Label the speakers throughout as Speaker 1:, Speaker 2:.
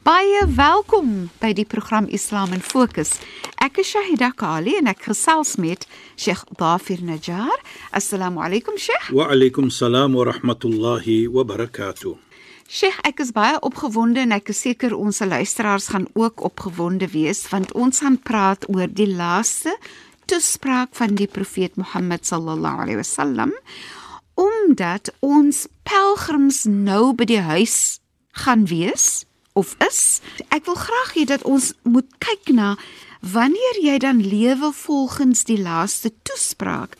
Speaker 1: Baie welkom by die program Islam in Fokus. Ek is Shahida Kali en ek gesels met Sheikh Dafir Najjar. Assalamu alaykum Sheikh.
Speaker 2: Wa alaykum salaam wa rahmatullahi wa barakatuh.
Speaker 1: Sheikh, ek is baie opgewonde en ek is seker ons luisteraars gaan ook opgewonde wees want ons gaan praat oor die laaste toespraak van die profeet Mohammed sallallahu alaihi wasallam omdat ons pelgrims nou by die huis gaan wees of is. Ek wil graag hê dat ons moet kyk na wanneer jy dan lewe volgens die laaste toespraak.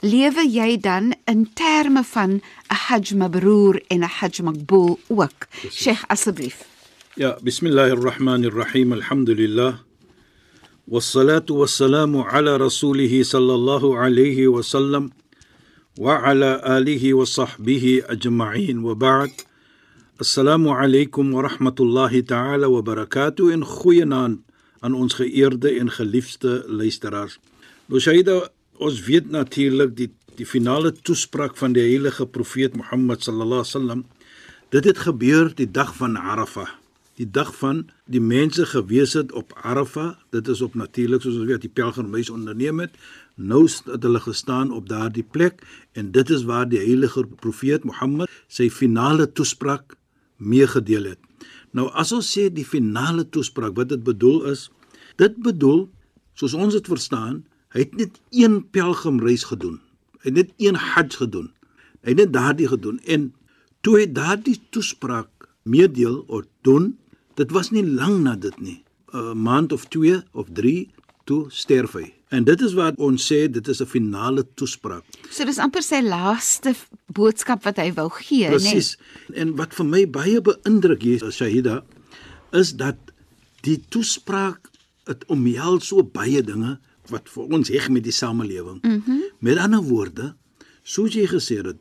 Speaker 1: Lewe jy dan in terme van 'n Hajj mabrur en 'n Hajj maqbul ook? Sheikh asseblief.
Speaker 2: Ja, bismillahirrahmanirrahim. Alhamdulillah. والصلاة والسلام على رسوله صلى الله عليه وسلم وعلى آله وصحبه أجمعين وبعد Assalamu alaykum wa rahmatullahi ta'ala wa barakatuh en goeienaand aan ons geëerde en geliefde luisteraars. Shaida, ons weet natuurlik die die finale toespraak van die heilige profeet Mohammed sallallahu alaihi wasallam. Dit het gebeur die dag van Arafah, die dag van die mense gewees het op Arafah. Dit is op natuurlik soos ons weet die pelgrimreis onderneem het. Nou het hulle gestaan op daardie plek en dit is waar die heilige profeet Mohammed sy finale toespraak meegedeel het. Nou as ons sê die finale toespraak, wat dit bedoel is, dit bedoel soos ons dit verstaan, hy het net een pelgrimreis gedoen. Hy het net een Hajj gedoen. Hy het net daardie gedoen en toe hy daardie toespraak meedeel of doen, dit was nie lank na dit nie. 'n Maand of 2 of 3 toe sterf hy. En dit is wat ons sê dit is 'n finale toespraak.
Speaker 1: So dis amper sy laaste boodskap wat hy wou gee, né?
Speaker 2: Presies. Nee? En wat vir my baie beïndruk hier Shahida is dat die toespraak het omhels so baie dinge wat vir ons heg met die samelewing. Mm -hmm. Met ander woorde, soos jy gesê het,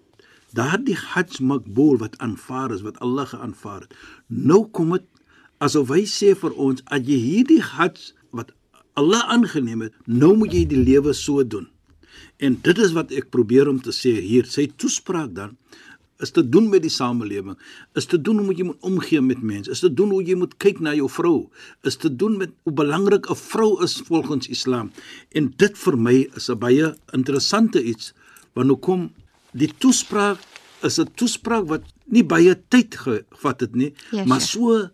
Speaker 2: daardie Hajj makbul wat aanvaar is, wat Allah geaanvaar het. Nou kom dit asof hy sê vir ons, as jy hierdie Hajj Allah aangeneem het, nou moet jy die lewe so doen. En dit is wat ek probeer om te sê hier. Sy toespraak dan is te doen met die samelewing, is te doen hoe jy moet omgee met mense, is te doen hoe jy moet kyk na jou vrou, is te doen met hoe belangrik 'n vrou is volgens Islam. En dit vir my is 'n baie interessante iets want hoekom die toespraak is 'n toespraak wat nie baie tyd gevat het nie, yes, maar so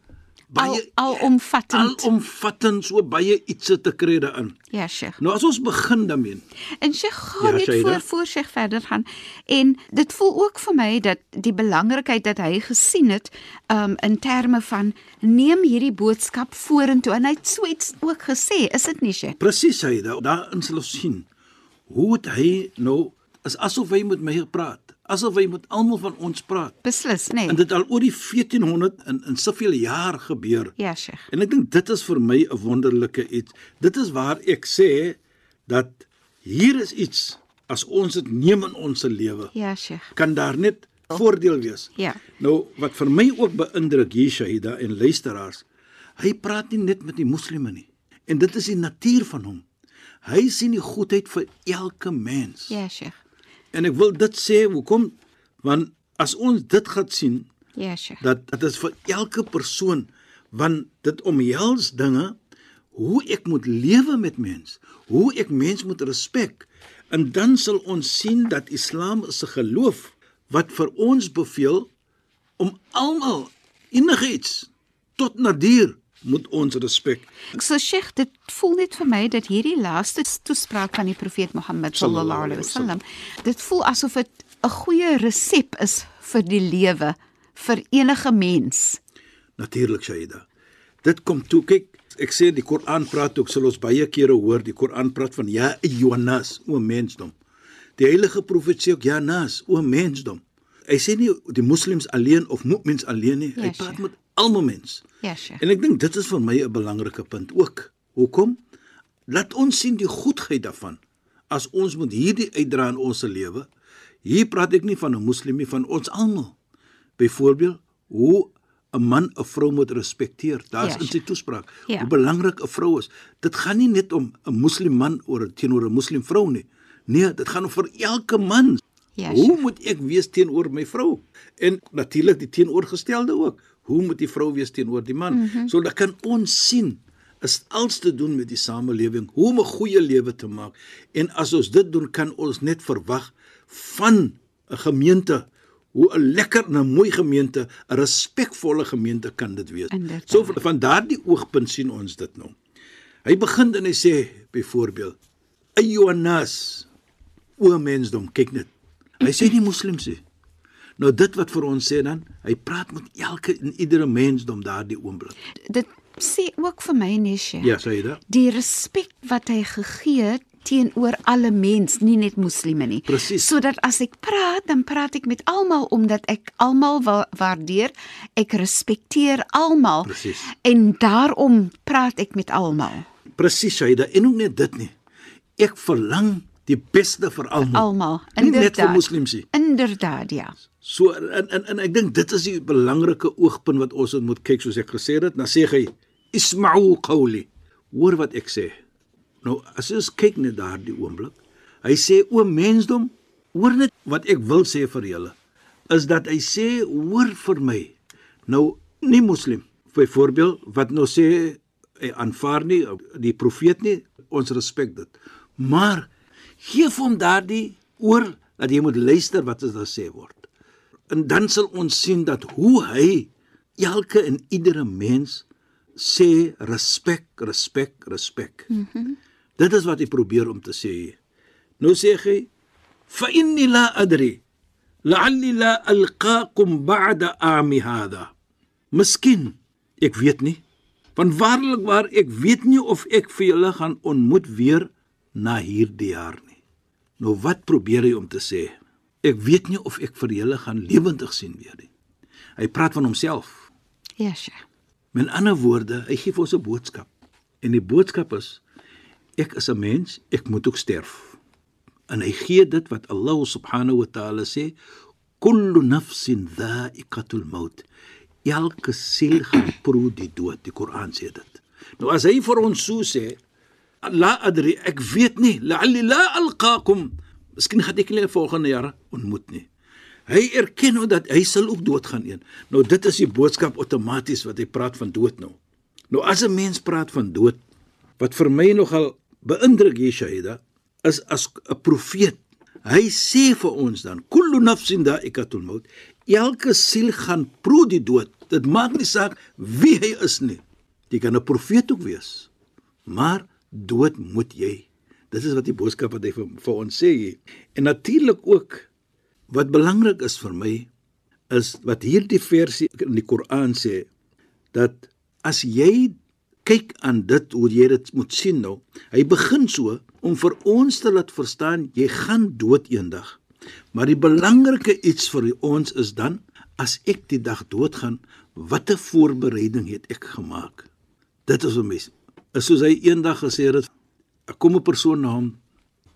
Speaker 1: baie alomvattend
Speaker 2: alomvattend so baie iets te kry daarin.
Speaker 1: Ja, Sheikh.
Speaker 2: Nou as ons begin daarmee.
Speaker 1: En Sheikh gaan ja, net voor voor Sheikh verder gaan en dit voel ook vir my dat die belangrikheid dat hy gesien het um in terme van neem hierdie boodskap vorentoe en hy het so iets ook gesê, is dit nie Sheikh?
Speaker 2: Presies hy daar daarin sal ons sien hoe het hy nou is asof hy met my praat asof hy met almal van ons praat.
Speaker 1: Beslis, nê. Nee.
Speaker 2: En dit al oor die 1400 in in soveel jaar gebeur.
Speaker 1: Ja, Sheikh.
Speaker 2: En ek dink dit is vir my 'n wonderlike iets. Dit is waar ek sê dat hier is iets as ons dit neem in ons lewe.
Speaker 1: Ja, Sheikh.
Speaker 2: Kan daar net voordeel wees.
Speaker 1: Ja.
Speaker 2: Nou wat vir my ook beïndruk hier Shahida en luisteraars, hy praat nie net met die moslime nie. En dit is die natuur van hom. Hy sien die goedheid vir elke mens.
Speaker 1: Ja, Sheikh.
Speaker 2: En ek wil dit sê hoekom want as ons dit gaan sien
Speaker 1: Ja, Sheikh.
Speaker 2: dat dit is vir elke persoon want dit omhels dinge hoe ek moet lewe met mens, hoe ek mens moet respek. En dan sal ons sien dat Islam is 'n geloof wat vir ons beveel om almal enigiets tot na dier moet ons respek.
Speaker 1: So Sheikh, dit voel net vir my dat hierdie laaste toespraak van die profeet Mohammed sallallahu alaihi wasallam, dit voel asof dit 'n goeie resep is vir die lewe vir enige mens.
Speaker 2: Natuurlik Shaida. Dit kom toe kyk ek sê die Koran praat ook sal ons baie kere hoor die Koran praat van ja ayyuhannas o mensdom. Die heilige profeet sê ook ja nas o mensdom. Hy sê nie die moslems alleen of mu'mins alleen nie. Hy
Speaker 1: Ja,
Speaker 2: praat met almal mens.
Speaker 1: Ja, Sheikh.
Speaker 2: En ek dink dit is vir my 'n belangrike punt ook. Hoekom? Laat ons sien die goedheid daarvan as ons moet hierdie uitdra in ons lewe. Hier praat ek nie van 'n moslim nie, van ons almal. Byvoorbeeld, hoe 'n man 'n vrou moet respekteer. Daar's
Speaker 1: Ja,
Speaker 2: in sy toespraak
Speaker 1: Ja.
Speaker 2: hoe belangrik 'n vrou is. Dit gaan nie net om 'n moslim man oor teenoor 'n moslim vrou nie. Nee, dit gaan om vir elke man.
Speaker 1: Ja,
Speaker 2: hoe moet ek wees teenoor my vrou? En natuurlik die teenoorgestelde ook. Hoe moet die vrou wees teenoor die man? Mm -hmm. So dan kan ons sien is alles te doen met die samelewing, hoe om 'n goeie lewe te maak. En as ons dit doen, kan ons net verwag van 'n gemeente hoe 'n lekker en 'n mooi gemeente, 'n respekvolle gemeente kan dit wees.
Speaker 1: Inderdaad.
Speaker 2: So van- daardie oogpunt sien ons dit nou. Hy begin en hy sê byvoorbeeld ayyuhannas o mensdom kyk net. Hy sê nie moslems nie. Nou dit wat vir ons sê dan, hy praat met elke en iedere mensdom daardie oomblik.
Speaker 1: Dit sê ook vir my Nesha.
Speaker 2: Ja, sê jy dit?
Speaker 1: Die respek wat hy gegee het teenoor alle mens, nie net moslime nie.
Speaker 2: Presies.
Speaker 1: Sodat as ek praat, dan praat ek met almal omdat ek almal wa waardeer, ek respekteer almal
Speaker 2: Presies.
Speaker 1: en daarom praat ek met almal.
Speaker 2: Presies, dit. En ook net dit nie. Ek verlang die beste vir almal.
Speaker 1: Almal.
Speaker 2: Nie net vir
Speaker 1: Inderdaad.
Speaker 2: moslems nie.
Speaker 1: Inderdaad, ja.
Speaker 2: So en en, en ek dink dit is die belangrike oogpunt wat ons moet kyk soos ek gesê het. Dan sê hy isma'u qawli. Hoor wat ek sê. Nou as ons kyk net daardie oomblik. Hy sê o mensdom, hoor net wat ek wil sê vir julle. Is dat hy sê hoor vir my. Nou nie moslim byvoorbeeld wat nou sê hy aanvaar nie die profeet nie, ons respek dit. Maar gee hom daardie oor dat jy moet luister wat is daar sê word. En dan sal ons sien dat hoe hy elke en iedere mens sê respek, respek, respek. Mm -hmm. Dit is wat hy probeer om te sê. Nou sê hy fa inni la adri la'alli la alqaakum ba'da ami hadha. Miskien ek weet nie. Want waarlik waar ek weet nie of ek vir julle gaan ontmoet weer na hierdie jaar nie. Nou wat probeer hy om te sê? Ek weet nie of ek vir julle gaan lewendig sien weer nie. Hy praat van homself.
Speaker 1: Ja, Sheikh.
Speaker 2: Met ander woorde, hy gee vir ons 'n boodskap. En die boodskap is ek is 'n mens, ek moet ook sterf. En hy gee dit wat Allah subhanahu wa ta'ala sê, kullu nafsin dha'iqatul maut. Elke siel gaan proe die dood. Die Koran sê dit. Nou as hy vir ons so sê, la adri, ek weet nie, la'alli la alqaakum. Miskien gaan ek julle volgende jaar ontmoet nie. Hy erken nou dat hy sal ook doodgaan een. Nou dit is die boodskap outomaties wat hy praat van dood nou. Nou as 'n mens praat van dood, wat vir my nogal beïndruk hier Shahida, is as 'n profeet. Hy sê vir ons dan, kullu nafsin da'ikatul maut. Elke siel gaan proe die dood. Dit maak nie saak wie hy is nie. Jy kan 'n profeet ook wees. Maar dood moet jy. Dit is wat die boodskap wat hy vir, vir ons sê hier. En natuurlik ook wat belangrik is vir my is wat hierdie versie in die Koran sê dat as jy kyk aan dit hoe jy dit moet sien nou. Hy begin so om vir ons te laat verstaan jy gaan dood eendag. Maar die belangrike iets vir ons is dan as ek die dag doodgaan, watter voorbereiding het ek gemaak? Dit is vir my. Is soos hy eendag gesê het, kom 'n persoon na hom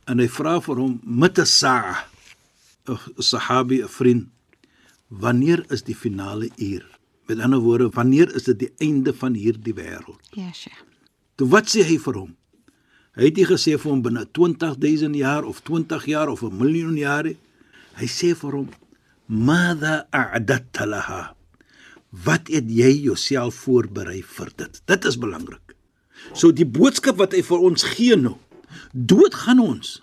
Speaker 2: en hy vra vir hom met 'n saa 'n sahabi, 'n vriend, wanneer is die finale uur? Met ander woorde, wanneer is dit die einde van hierdie wêreld?
Speaker 1: Ja, Sheikh.
Speaker 2: Toe wat sê hy vir hom? Hy het nie gesê vir hom binne 20000 jaar of 20 jaar of 'n miljoen jare. Hy sê vir hom: "Mada a'datta laha?" Wat het jy jouself voorberei vir dit? Dit is belangrik. So die boodskap wat hy vir ons gee nou, dood gaan ons.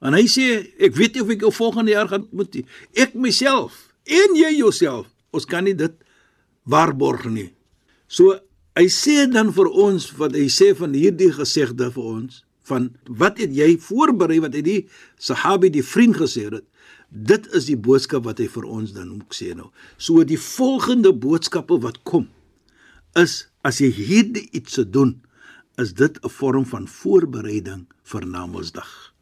Speaker 2: En hy sê, ek weet nie of ek jou volgende jaar gaan moet nie. Ek myself en jy jouself. Ons kan nie dit waarborg nie. So hy sê dan vir ons wat hy sê van hierdie gesegde vir ons van wat het jy voorberei wat hy die sahabi die vriend gesê het Dit is die boodskap wat hy vir ons dan moet sê nou. So die volgende boodskappe wat kom is as jy hierdie iets se doen, is dit 'n vorm van voorbereiding vir Namedsdag.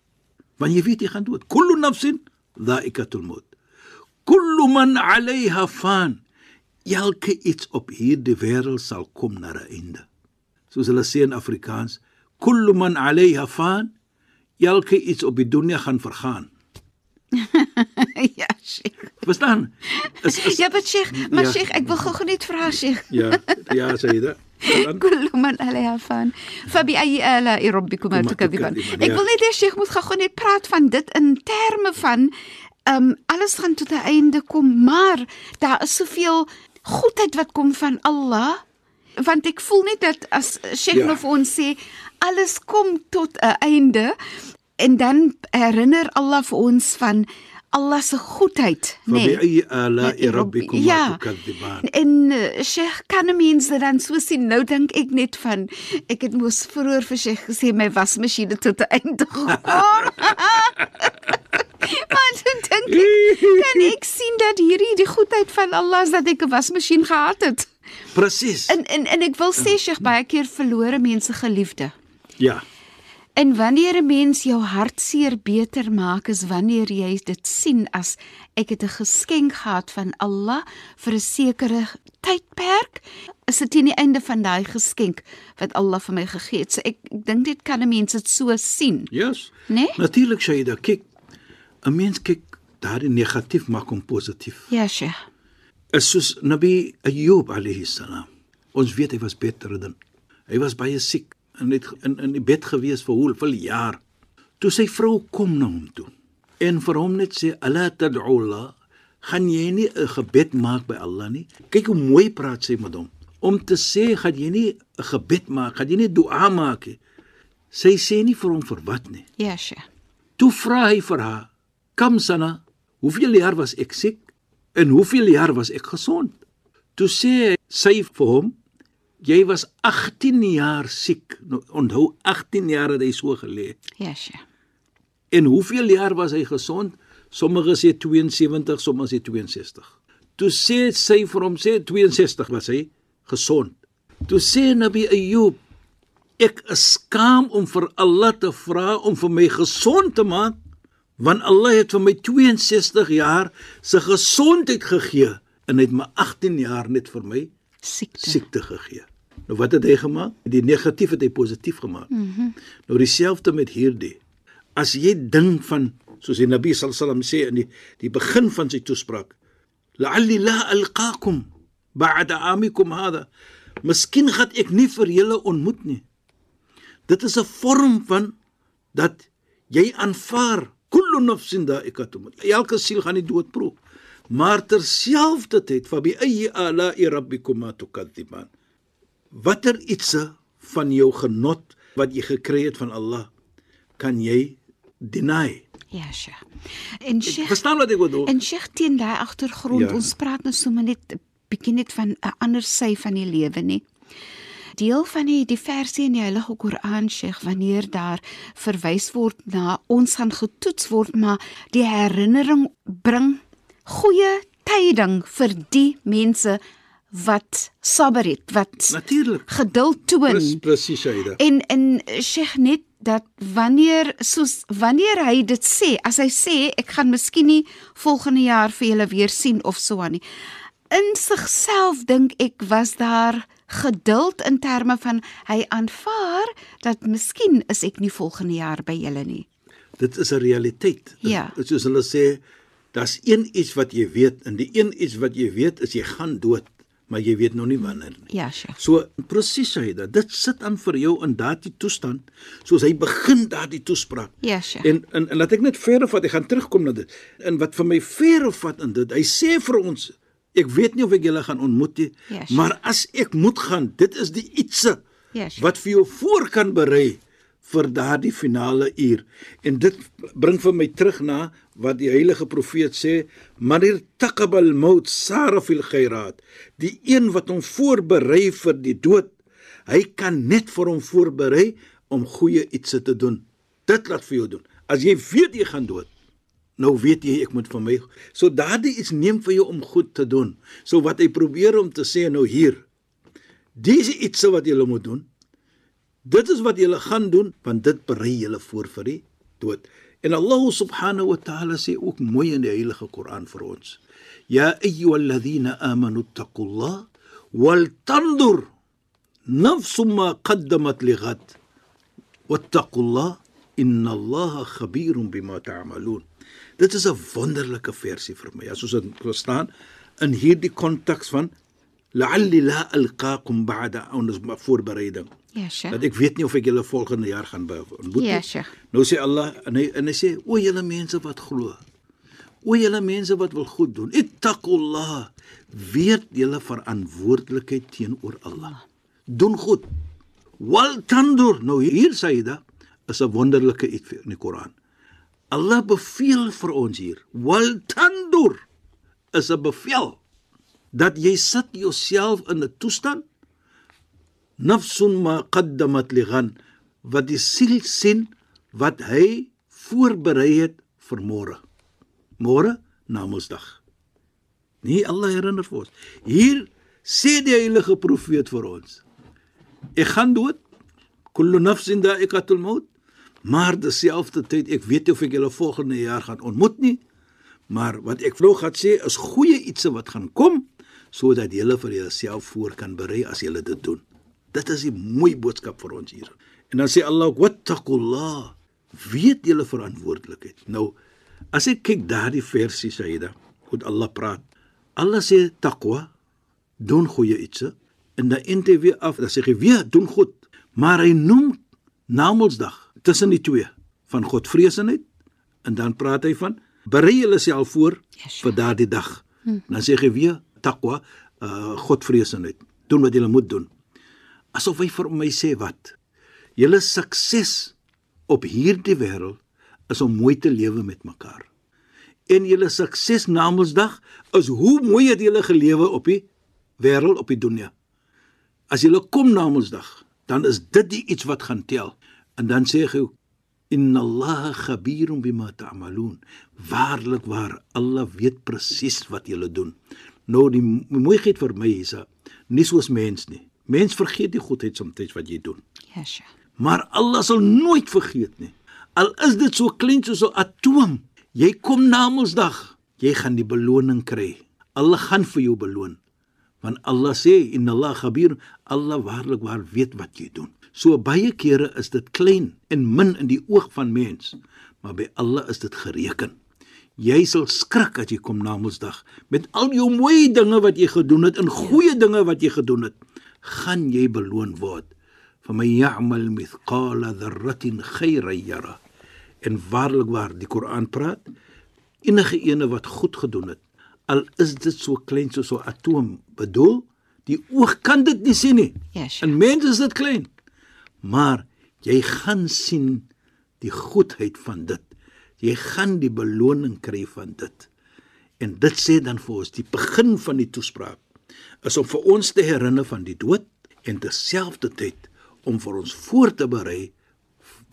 Speaker 2: Want jy weet jy gaan dood. Kullu nafsin dha'iqatul maut. Kullu man 'alayha fan. Elke iets op hierdie wêreld sal kom na 'n einde. Soos hulle sê in Afrikaans, kullu man 'alayha fan. Elke iets op die dunia gaan vergaan.
Speaker 1: ja, Sheikh.
Speaker 2: Verstaan? Is, is,
Speaker 1: Ja, maar Sheikh, maar
Speaker 2: Ja.
Speaker 1: Sheikh, ek wil gou net vra Sheikh.
Speaker 2: ja, ja. Dan
Speaker 1: كل من عليها فان فبأي آلاء ربكما
Speaker 2: كما
Speaker 1: تكذبان
Speaker 2: تكذبان,
Speaker 1: Ek
Speaker 2: ja.
Speaker 1: wil net hê Sheikh moet gou net praat van dit in terme van um alles gaan tot 'n einde kom, maar daar is soveel goedheid wat kom van Allah want ek voel net dat as Sheikh
Speaker 2: Ja.
Speaker 1: ja. nou vir ons sê alles kom tot 'n einde en dan herinner Allah vir ons van Allah se goedheid, nê. Nee.
Speaker 2: Fabi eh, ala eh, rabbikum
Speaker 1: ja.
Speaker 2: tukadziban.
Speaker 1: En uh, Sheikh kan mense dan so sien. Nou dink ek net van ek het mos vroeër vir Sheikh gesê my wasmasjiene tot 'n einde gekom. maar dan dink ek kan ek sien dat hierdie die goedheid van Allah is dat ek 'n wasmasjien gehad het.
Speaker 2: Presies.
Speaker 1: En en en ek wil sê Sheikh baie keer verlore mense geliefde.
Speaker 2: Ja.
Speaker 1: En wanneer 'n mens jou hartseer beter maak is wanneer jy dit sien as ek het 'n geskenk gehad van Allah vir 'n sekere tydperk, is dit teen die einde van daai geskenk wat Allah vir my gegee het. So ek, ek dink dit kan 'n mens dit so sien,
Speaker 2: Yes.
Speaker 1: né? Nee?
Speaker 2: Natuurlik Shaida, kyk, 'n mens kyk daardie negatief maak hom positief.
Speaker 1: Ja, Sheikh.
Speaker 2: Is soos Nabi Ayyub alayhi salam. Ons weet hy was bedridden. Hy was baie siek en het in in die bed gewees vir hoeveel jaar. Toe sy vrou kom na hom toe en vir hom net sê, "Ala tad'u Allah." Gaan jy nie 'n gebed maak by Allah nie? Kyk hoe mooi praat sy met hom. Om te sê, gaan jy nie 'n gebed maak, gaan jy nie dua maak nie. Sy sê nie vir hom vir wat nie.
Speaker 1: Ja, Sheikh.
Speaker 2: Toe vra hy vir haar: "Kam sana, hoeveel jaar was ek siek en hoeveel jaar was ek gesond?" Toe sê sy vir hom: "Jy was 18 jaar siek." Nou onthou 18 jaar het hy so gelê.
Speaker 1: Ja, Sheikh.
Speaker 2: En hoeveel jaar was hy gesond? Sommige sê 72, sommige sê 62. Toe sê sy vir hom sê 62 was hy gesond. Toe sê Nabi Ayyub ek is skaam om vir Allah te vra om vir my gesond te maak want Allah het vir my 62 jaar se gesondheid gegee en hy het my 18 jaar net vir my
Speaker 1: Siekte.
Speaker 2: siekte gegee. Nou wat het hy gemaak? Die negatief het hy positief gemaak. Mm -hmm. Nou dieselfde met hierdie. As jy dink van soos die Nabi sallam sê in die die begin van sy toespraak, la'alli la alqaakum ba'da amikum hada. Miskien gaan ek nie vir julle ontmoet nie. Dit is 'n vorm van dat jy aanvaar kullu nafsin da'iqatum. maut. Elke siel gaan die dood proe. Maar terselfdertyd fa bi ayyi ala'i rabbikuma tukadiban. Watter ietsie van jou genot wat jy gekry het van Allah kan jy deny?
Speaker 1: Ja, Sheikh. En Sheikh
Speaker 2: Verstaan wat ek bedoel?
Speaker 1: En Sheikh teen daai agtergrond,
Speaker 2: Ja.
Speaker 1: ons praat nou sommer net bietjie net van 'n ander sy van die lewe nie. Deel van die die verse in die Heilige Koran, Sheikh, wanneer daar verwys word na ons gaan getoets word, maar die herinnering bring goeie tyding vir die mense wat sabber het, wat
Speaker 2: Natuurlik.
Speaker 1: geduld toon.
Speaker 2: Pres, presies, Shaida.
Speaker 1: En en Sheikh net dat wanneer soos wanneer hy dit sê, as hy sê ek gaan miskien nie volgende jaar vir julle weer sien of so aan nie. In sigself dink ek was daar geduld in terme van hy aanvaar dat miskien is ek nie volgende jaar by julle nie.
Speaker 2: Dit is 'n realiteit.
Speaker 1: Ja.
Speaker 2: Soos hulle sê, daar's een iets wat jy weet en die een iets wat jy weet is jy gaan dood, maar jy weet nog nie wanneer nie.
Speaker 1: Ja, Sheikh.
Speaker 2: So presies hy dit. Dit sit aan vir jou in daardie toestand soos hy begin daardie toespraak.
Speaker 1: Ja, Sheikh.
Speaker 2: En, en en laat ek net verder vat, ek gaan terugkom na dit. En wat vir my verder vat in dit, hy sê vir ons, ek weet nie of ek julle gaan ontmoet nie,
Speaker 1: Ja, sure.
Speaker 2: maar as ek moet gaan, dit is die ietsie
Speaker 1: Ja, sure.
Speaker 2: wat vir jou voor kan berei vir daardie finale uur. En dit bring vir my terug na wat die heilige profeet sê, "Manir taqabal maut sara fil khairat." Die een wat hom voorberei vir die dood, hy kan net vir hom voorberei om goeie iets te doen. Dit laat vir jou doen. As jy weet jy gaan dood, Nou weet jy ek moet vir my so daardie iets neem vir jou om goed te doen. So wat hy probeer om te sê nou hier. Dis iets wat jy moet doen. Dit is wat jy gaan doen want dit berei julle voor vir die dood. En Allah subhanahu wa ta'ala sê ook mooi in die heilige Koran vir ons. Ya ayyuhalladhina amanu taqullah wal tandur nafsum ma qaddamat lighad wattaqullah inna Allaha khabirun bima ta'malun. Dit is 'n wonderlike versie vir my. As ons dit verstaan in hierdie konteks van la'alli la alqaakum ba'da ons voorbereiding.
Speaker 1: Ja, Sheikh.
Speaker 2: Dat ek weet nie of ek julle volgende jaar gaan ontmoet nie.
Speaker 1: Ja, Sheikh.
Speaker 2: Nou sê Allah en hy en hy sê o julle mense wat glo. O julle mense wat wil goed doen. Ittaqullah. Weet julle verantwoordelikheid teenoor Allah. Doen goed. Wal tandur. Nou hier sê hy da is 'n wonderlike iets in die Koran. Allah beveel vir ons hier. Wal tandur is 'n bevel dat jy sit jouself in 'n toestand nafsun ma qaddamat lighan wat die siel sien wat hy voorberei het vir môre. Môre na Mosdag. Nie Allah herinner vir ons. Hier sê die heilige profeet vir ons. Ek gaan dood. Kullu nafsin da'iqatul maut. Maar dieselfde tyd ek weet of ek julle volgende jaar gaan ontmoet nie. Maar wat ek vlou gaan sê is goeie ietsie wat gaan kom sodat julle vir jouself voor kan berei as julle dit doen. Dit is 'n mooi boodskap vir ons hier. En dan sê Allah, "Wattaqullah." Weet julle verantwoordelikheid. Nou, as ek kyk daardie versie Saida, hoe Allah praat. Allah sê taqwa, doen goeie iets en dan einde weer af, dan sê hy weer doen goed, maar hy noem Namedsdag tussen die twee van Godvreesenheid en dan praat hy van berei julle self voor
Speaker 1: Yes,
Speaker 2: vir daardie dag. Dan sê hy weer taqwa, uh, Godvreesenheid. Doen wat jy moet doen asof hy vir my sê wat? Julle sukses op hierdie wêreld is om mooi te lewe met mekaar. En julle sukses na Mondsdag is hoe mooi het julle gelewe op die wêreld op die dunia. As julle kom na Mondsdag dan is dit die iets wat gaan tel. En dan sê hy inna allaha khabirun bima ta'malun. Waarlik waar Allah weet presies wat julle doen. Nou die mooiheid vir my is nie soos mens nie Mens vergeet die goedheid soms wat jy doen.
Speaker 1: Ja, Sheikh.
Speaker 2: Maar Allah sal nooit vergeet nie. Al is dit so klein soos 'n atoom. Jy kom na Mondsdag, jy gaan die beloning kry. Allah gaan vir jou beloon. Want Allah sê inna Allah khabir, Allah waarlik waar weet wat jy doen. So baie kere is dit klein en min in die oog van mens, maar by Allah is dit gereken. Jy sal skrik as jy kom na Mondsdag met al jou mooi dinge wat jy gedoen het en goeie dinge wat jy gedoen het gaan jy beloon word. Van my ya'mal mithqala dharratin khayran yara. En waarlik waar die Koran praat, enige ene wat goed gedoen het, al is dit so klein soos 'n atoom, bedoel, die oog kan dit nie sien nie.
Speaker 1: Ja, Sheikh.
Speaker 2: En mens is dit klein. Maar jy gaan sien die goedheid van dit. Jy gaan die beloning kry van dit. En dit sê dan vir ons die begin van die toespraak is om vir ons te herinner van die dood en terselfdertyd om vir ons voor te berei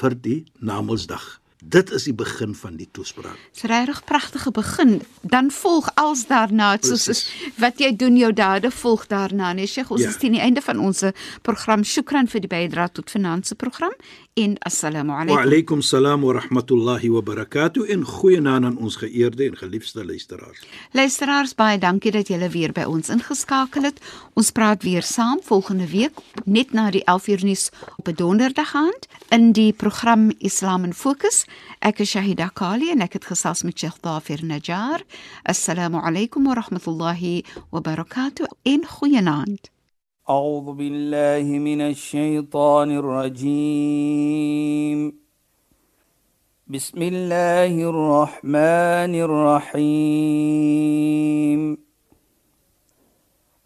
Speaker 2: vir die Namedsdag. Dit is die begin van die toespraak.
Speaker 1: Dis regtig pragtige begin. Dan volg als daarna, soos is, wat jy doen jou dade volg daarna. Nee, Sheikh, ons
Speaker 2: Ja.
Speaker 1: is teen die einde van ons program. Shukran vir die bydrae tot finansie program en assalamu
Speaker 2: Wa
Speaker 1: alaykum.
Speaker 2: alaykum salaam wa rahmatullahi wa barakatuh en goeienaand aan ons geëerde en geliefde luisteraars.
Speaker 1: Luisteraars, baie dankie dat julle weer by ons ingeskakel het. Ons praat weer saam volgende week net na die 11uur nuus op 'n donderdag aand in die program Islam in Fokus. أك شهد قالي أنك تخصاص من شيخ ظافر نجار. السلام عليكم ورحمة الله وبركاته. إن خيناند
Speaker 3: أعوذ بالله من الشيطان الرجيم. بسم الله الرحمن الرحيم.